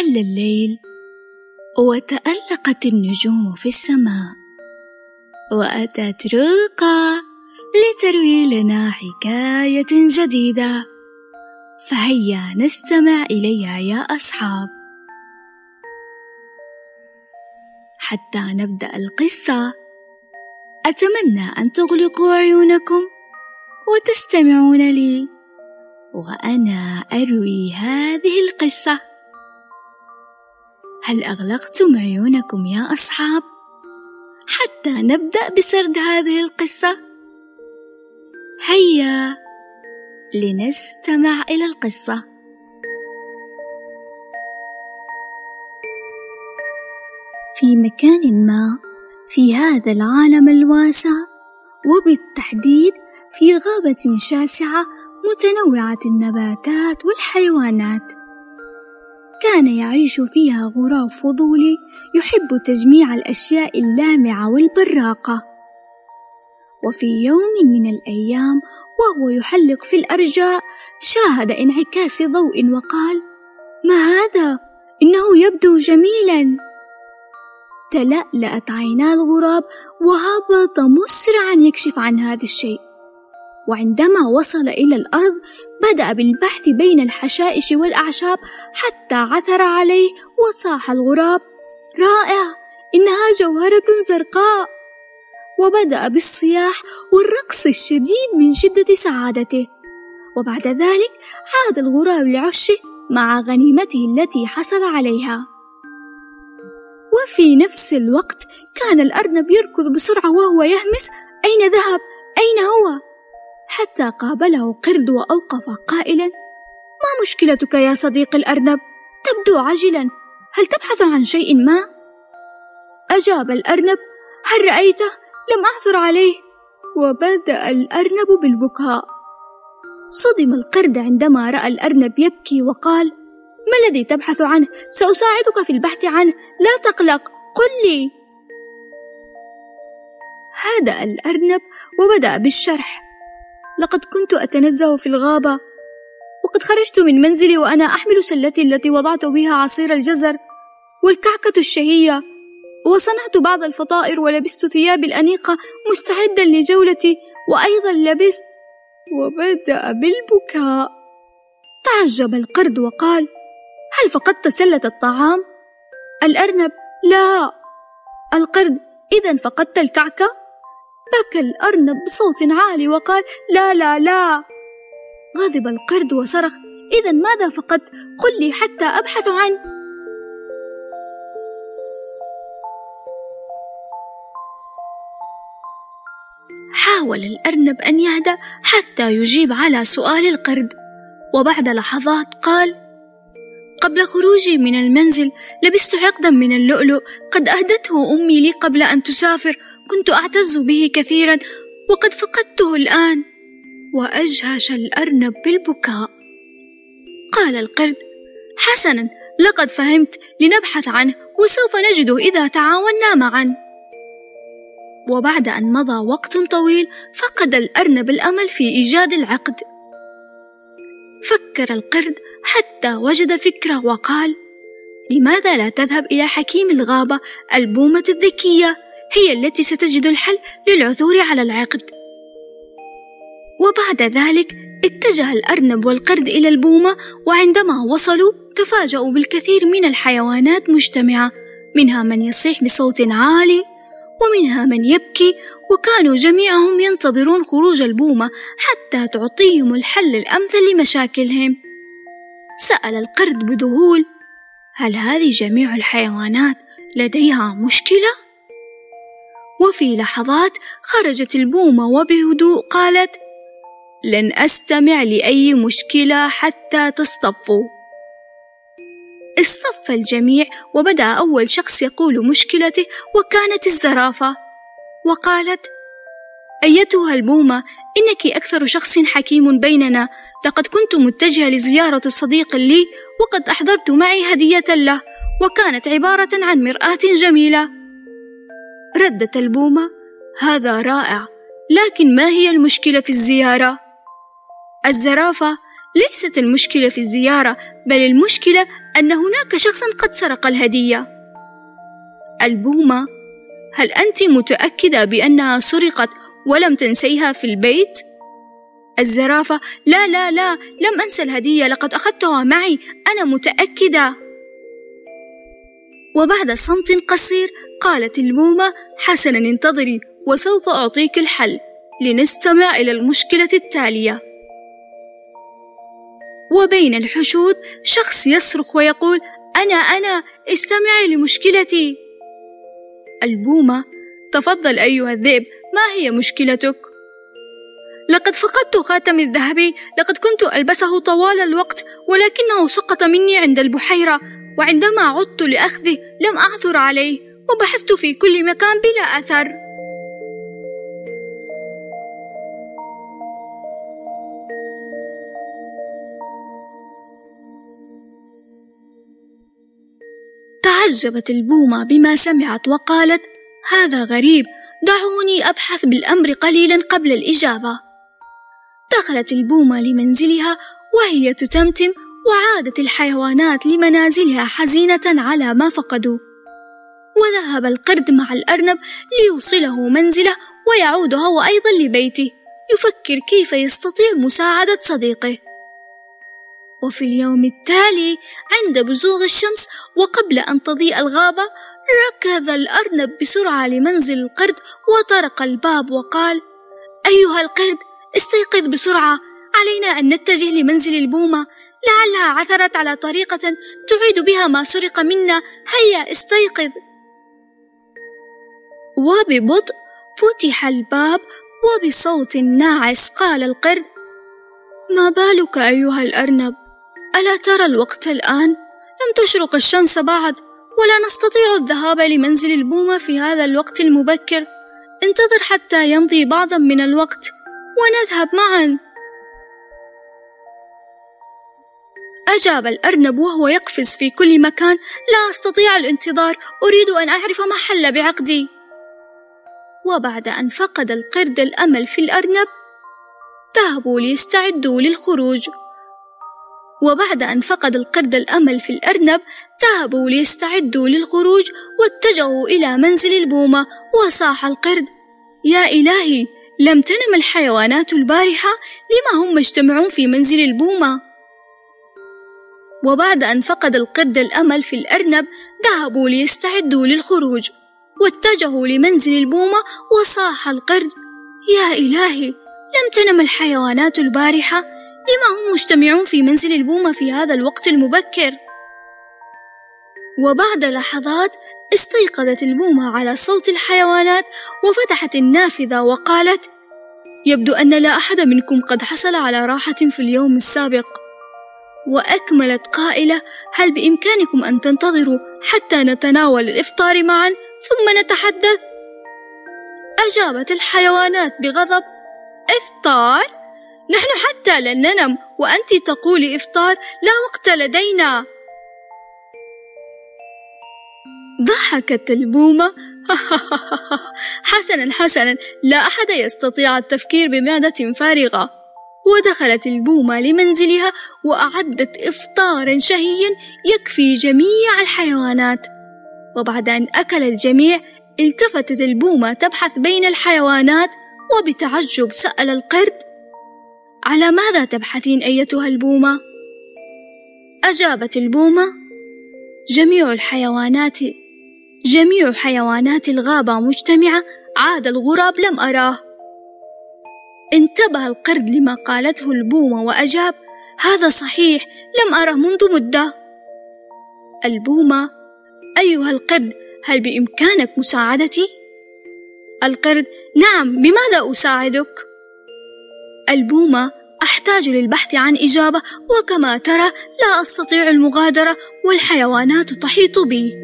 حل الليل وتألقت النجوم في السماء وأتت روقا لتروي لنا حكاية جديدة فهيا نستمع إليها يا أصحاب. حتى نبدأ القصة أتمنى أن تغلقوا عيونكم وتستمعون لي وأنا أروي هذه القصة. هل أغلقتم عيونكم يا أصحاب؟ حتى نبدأ بسرد هذه القصة. هيا لنستمع إلى القصة. في مكان ما في هذا العالم الواسع وبالتحديد في غابة شاسعة متنوعة النباتات والحيوانات. كان يعيش فيها غراب فضولي يحب تجميع الأشياء اللامعة والبراقة. وفي يوم من الأيام وهو يحلق في الأرجاء شاهد انعكاس ضوء وقال ما هذا؟ إنه يبدو جميلا. تلألأت عينا الغراب وهبط مسرعا يكشف عن هذا الشيء. وعندما وصل إلى الأرض بدأ بالبحث بين الحشائش والأعشاب حتى عثر عليه وصاح الغراب. رائع! إنها جوهرة زرقاء! وبدأ بالصياح والرقص الشديد من شدة سعادته. وبعد ذلك عاد الغراب لعشه مع غنيمته التي حصل عليها. وفي نفس الوقت كان الأرنب يركض بسرعة وهو يهمس أين ذهب؟ أين هو؟ حتى قابله قرد وأوقف قائلا ما مشكلتك يا صديقي الأرنب؟ تبدو عجلا هل تبحث عن شيء ما؟ أجاب الأرنب هل رأيته؟ لم أعثر عليه وبدأ الأرنب بالبكاء صدم القرد عندما رأى الأرنب يبكي وقال ما الذي تبحث عنه؟ سأساعدك في البحث عنه لا تقلق قل لي هدأ الأرنب وبدأ بالشرح لقد كنت أتنزه في الغابة وقد خرجت من منزلي وأنا أحمل سلتي التي وضعت بها عصير الجزر والكعكة الشهية وصنعت بعض الفطائر ولبست ثيابي الأنيقة مستعدا لجولتي وأيضا لبست وبدأ بالبكاء تعجب القرد وقال هل فقدت سلة الطعام؟ الأرنب لا القرد إذا فقدت الكعكة؟ بكى الأرنب بصوت عالي وقال لا لا لا غضب القرد وصرخ إذا ماذا فقدت؟ قل لي حتى أبحث عنه حاول الأرنب أن يهدأ حتى يجيب على سؤال القرد وبعد لحظات قال قبل خروجي من المنزل لبست عقدا من اللؤلؤ قد أهدته أمي لي قبل أن تسافر كنت أعتز به كثيرا وقد فقدته الآن وأجهش الأرنب بالبكاء. قال القرد حسنا لقد فهمت لنبحث عنه وسوف نجده إذا تعاوننا معا. وبعد أن مضى وقت طويل فقد الأرنب الأمل في إيجاد العقد. فكر القرد حتى وجد فكرة وقال لماذا لا تذهب إلى حكيم الغابة البومة الذكية هي التي ستجد الحل للعثور على العقد وبعد ذلك اتجه الأرنب والقرد إلى البومة وعندما وصلوا تفاجأوا بالكثير من الحيوانات مجتمعة منها من يصيح بصوت عالي ومنها من يبكي وكانوا جميعهم ينتظرون خروج البومة حتى تعطيهم الحل الأمثل لمشاكلهم سأل القرد بذهول هل هذه جميع الحيوانات لديها مشكلة؟ وفي لحظات خرجت البومة وبهدوء قالت لن أستمع لأي مشكلة حتى تصطفوا اصطف الجميع وبدأ أول شخص يقول مشكلته وكانت الزرافة وقالت أيتها البومة إنك أكثر شخص حكيم بيننا لقد كنت متجهة لزيارة صديق لي وقد أحضرت معي هدية له وكانت عبارة عن مرآة جميلة. ردت البومة هذا رائع لكن ما هي المشكلة في الزيارة؟ الزرافة ليست المشكلة في الزيارة بل المشكلة أن هناك شخصا قد سرق الهدية البومة هل أنت متأكدة بأنها سرقت ولم تنسيها في البيت؟ الزرافة لا لا لا لم أنسى الهدية لقد أخذتها معي أنا متأكدة وبعد صمت قصير قالت البومة حسنا انتظري وسوف أعطيك الحل لنستمع إلى المشكلة التالية وبين الحشود شخص يصرخ ويقول أنا أنا استمعي لمشكلتي البومة تفضل أيها الذئب ما هي مشكلتك؟ لقد فقدت خاتمي الذهبي لقد كنت ألبسه طوال الوقت ولكنه سقط مني عند البحيرة وعندما عدت لأخذه لم أعثر عليه وبحثت في كل مكان بلا أثر. تعجبت البومة بما سمعت وقالت هذا غريب دعوني أبحث بالأمر قليلا قبل الإجابة. دخلت البومة لمنزلها وهي تتمتم وعادت الحيوانات لمنازلها حزينة على ما فقدوا. وذهب القرد مع الأرنب ليوصله منزله ويعود هو أيضا لبيته يفكر كيف يستطيع مساعدة صديقه. وفي اليوم التالي عند بزوغ الشمس وقبل أن تضيء الغابة ركض الأرنب بسرعة لمنزل القرد وطرق الباب وقال أيها القرد استيقظ بسرعة علينا أن نتجه لمنزل البومة لعلها عثرت على طريقة تعيد بها ما سرق منا. هيا استيقظ. وببطء فتح الباب وبصوت ناعس قال القرد ما بالك أيها الأرنب؟ ألا ترى الوقت الآن؟ لم تشرق الشمس بعد ولا نستطيع الذهاب لمنزل البومة في هذا الوقت المبكر. انتظر حتى يمضي بعضا من الوقت ونذهب معا. أجاب الأرنب وهو يقفز في كل مكان. لا أستطيع الانتظار أريد أن أعرف ما حل بعقدي. وبعد أن فقد القرد الأمل في الأرنب ذهبوا ليستعدوا للخروج. وبعد أن فقد القرد الأمل في الأرنب ذهبوا ليستعدوا للخروج. واتجهوا إلى منزل البومة وصاح القرد. يا إلهي لم تنم الحيوانات البارحة؟ لما هم مجتمعون في منزل البومة؟ وبعد أن فقد القرد الأمل في الأرنب ذهبوا ليستعدوا للخروج. واتجهوا لمنزل البومة وصاح القرد. يا إلهي لم تنم الحيوانات البارحة؟ لما هم مجتمعون في منزل البومة في هذا الوقت المبكر؟ وبعد لحظات استيقظت البومة على صوت الحيوانات وفتحت النافذة وقالت يبدو أن لا أحد منكم قد حصل على راحة في اليوم السابق. وأكملت قائلة هل بإمكانكم أن تنتظروا حتى نتناول الإفطار معا ثم نتحدث؟ أجابت الحيوانات بغضب إفطار؟ نحن حتى لن ننم وأنت تقولي إفطار لا وقت لدينا. ضحكت البومة. حسنا حسنا لا أحد يستطيع التفكير بمعدة فارغة. ودخلت البومة لمنزلها وأعدت إفطارا شهيا يكفي جميع الحيوانات وبعد أن أكل الجميع التفتت البومة تبحث بين الحيوانات وبتعجب سأل القرد على ماذا تبحثين أيتها البومة؟ أجابت البومة جميع الحيوانات جميع حيوانات الغابة مجتمعة عاد الغراب لم أراه انتبه القرد لما قالته البومة وأجاب هذا صحيح لم أره منذ مدة البومة أيها القرد هل بإمكانك مساعدتي؟ القرد نعم بماذا أساعدك؟ البومة أحتاج للبحث عن إجابة وكما ترى لا أستطيع المغادرة والحيوانات تحيط بي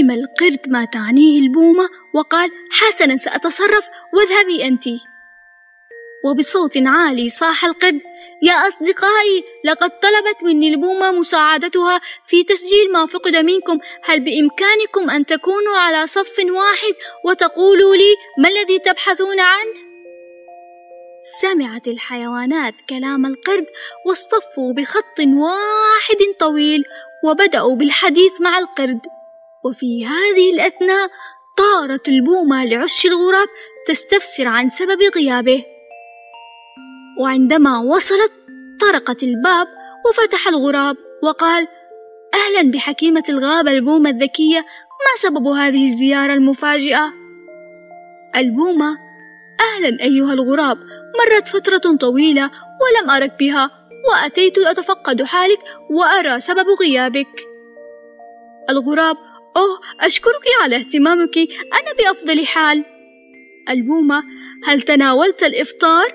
فهم القرد ما تعنيه البومة وقال حسنا سأتصرف واذهبي أنت. وبصوت عالي صاح القرد يا أصدقائي لقد طلبت مني البومة مساعدتها في تسجيل ما فقد منكم. هل بإمكانكم أن تكونوا على صف واحد وتقولوا لي ما الذي تبحثون عنه؟ سمعت الحيوانات كلام القرد واصطفوا بخط واحد طويل وبدأوا بالحديث مع القرد. وفي هذه الأثناء طارت البومة لعش الغراب تستفسر عن سبب غيابه وعندما وصلت طرقت الباب وفتح الغراب وقال أهلا بحكيمة الغابة البومة الذكية ما سبب هذه الزيارة المفاجئة؟ البومة أهلا أيها الغراب مرت فترة طويلة ولم أرك بها وأتيت أتفقد حالك وأرى سبب غيابك الغراب أوه أشكرك على اهتمامك. أنا بأفضل حال. ألبومة هل تناولت الإفطار؟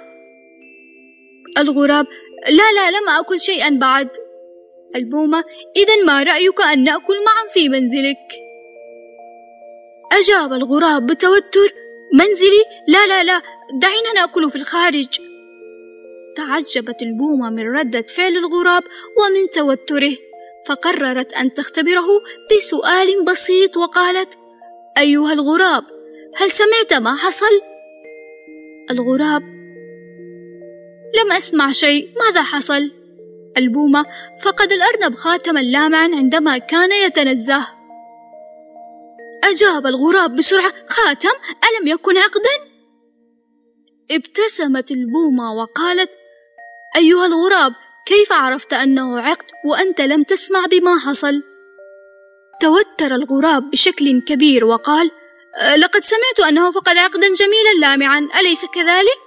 الغراب. لا لا لم أكل شيئا بعد. ألبومة إذا ما رأيك أن نأكل معا في منزلك؟ أجاب الغراب بتوتر. منزلي؟ لا لا لا دعينا نأكل في الخارج. تعجبت البومة من ردة فعل الغراب ومن توتره. فقررت أن تختبره بسؤال بسيط وقالت أيها الغراب هل سمعت ما حصل؟ الغراب لم أسمع شيء ماذا حصل؟ البومة فقد الأرنب خاتما لامعا عندما كان يتنزه أجاب الغراب بسرعة خاتم ألم يكن عقدا؟ ابتسمت البومة وقالت أيها الغراب كيف عرفت أنه عقد وأنت لم تسمع بما حصل؟ توتر الغراب بشكل كبير وقال أه، لقد سمعت أنه فقد عقدا جميلا لامعا أليس كذلك؟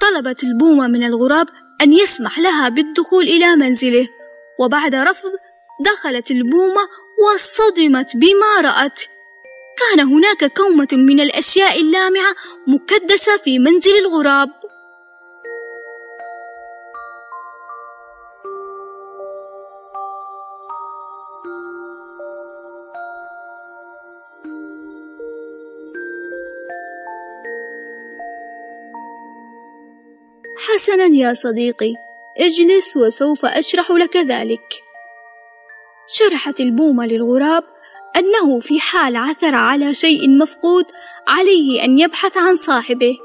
طلبت البومة من الغراب أن يسمح لها بالدخول إلى منزله وبعد رفض دخلت البومة وصدمت بما رأت كان هناك كومة من الأشياء اللامعة مكدسة في منزل الغراب حسنا يا صديقي. اجلس وسوف أشرح لك ذلك. شرحت البومة للغراب أنه في حال عثر على شيء مفقود عليه أن يبحث عن صاحبه.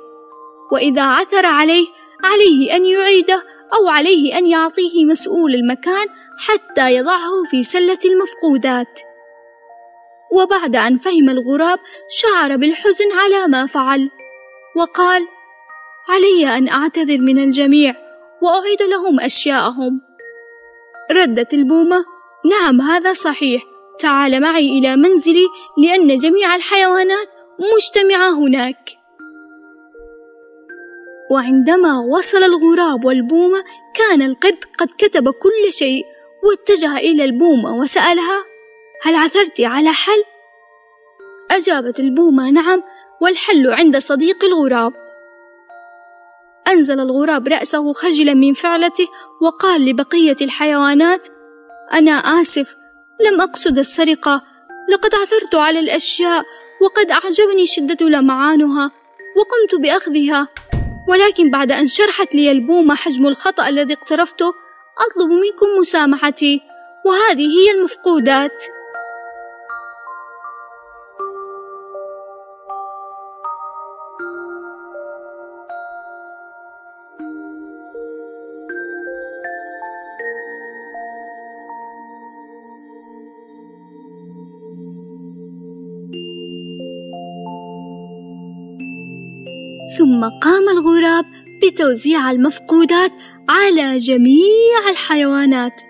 وإذا عثر عليه عليه أن يعيده أو عليه أن يعطيه مسؤول المكان حتى يضعه في سلة المفقودات. وبعد أن فهم الغراب شعر بالحزن على ما فعل. وقال علي أن أعتذر من الجميع وأعيد لهم أشياءهم. ردت البومة نعم هذا صحيح تعال معي إلى منزلي لأن جميع الحيوانات مجتمعة هناك. وعندما وصل الغراب والبومة كان القرد قد كتب كل شيء واتجه إلى البومة وسألها هل عثرت على حل؟ أجابت البومة نعم والحل عند صديق الغراب. أنزل الغراب رأسه خجلا من فعلته وقال لبقية الحيوانات أنا آسف لم أقصد السرقة لقد عثرت على الأشياء وقد أعجبني شدة لمعانها وقمت بأخذها ولكن بعد أن شرحت لي البومة حجم الخطأ الذي اقترفته أطلب منكم مسامحتي وهذه هي المفقودات. ثم قام الغراب بتوزيع المفقودات على جميع الحيوانات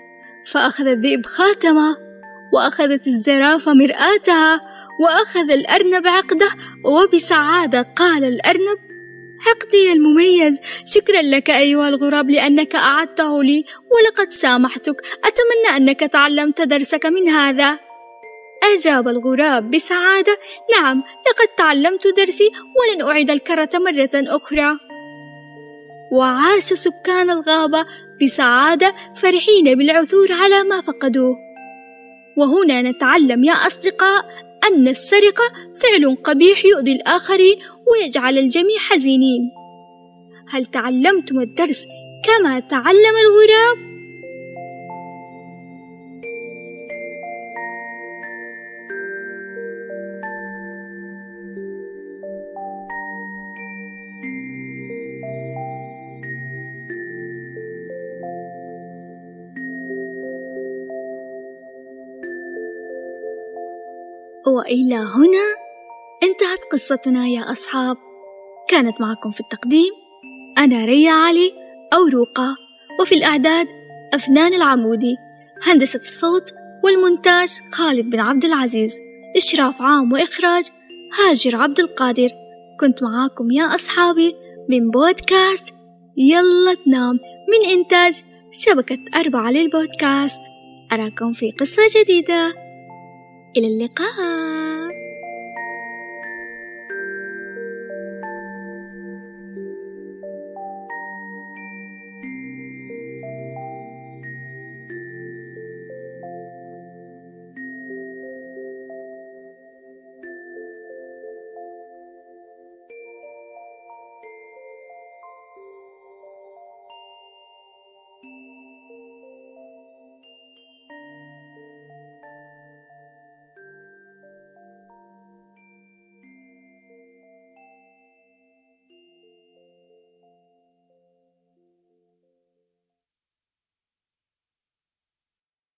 فأخذ الذئب خاتمة وأخذت الزرافة مرآتها وأخذ الأرنب عقده وبسعادة قال الأرنب عقدي المميز شكرا لك أيها الغراب لأنك أعدته لي ولقد سامحتك أتمنى أنك تعلمت درسك من هذا. أجاب الغراب بسعادة نعم لقد تعلمت درسي ولن أعيد الكرة مرة أخرى. وعاش سكان الغابة بسعادة فرحين بالعثور على ما فقدوه. وهنا نتعلم يا أصدقاء أن السرقة فعل قبيح يؤذي الآخرين ويجعل الجميع حزينين. هل تعلمتم الدرس كما تعلم الغراب؟ وإلى هنا. انتهت قصتنا يا أصحاب. كانت معكم في التقديم أنا ريا علي أو روقا وفي الإعداد أفنان العمودي هندسة الصوت والمونتاج خالد بن عبد العزيز إشراف عام وإخراج هاجر عبد القادر. كنت معاكم يا أصحابي من بودكاست يلا تنام من إنتاج شبكة أربعة للبودكاست. أراكم في قصة جديدة. إلى اللقاء.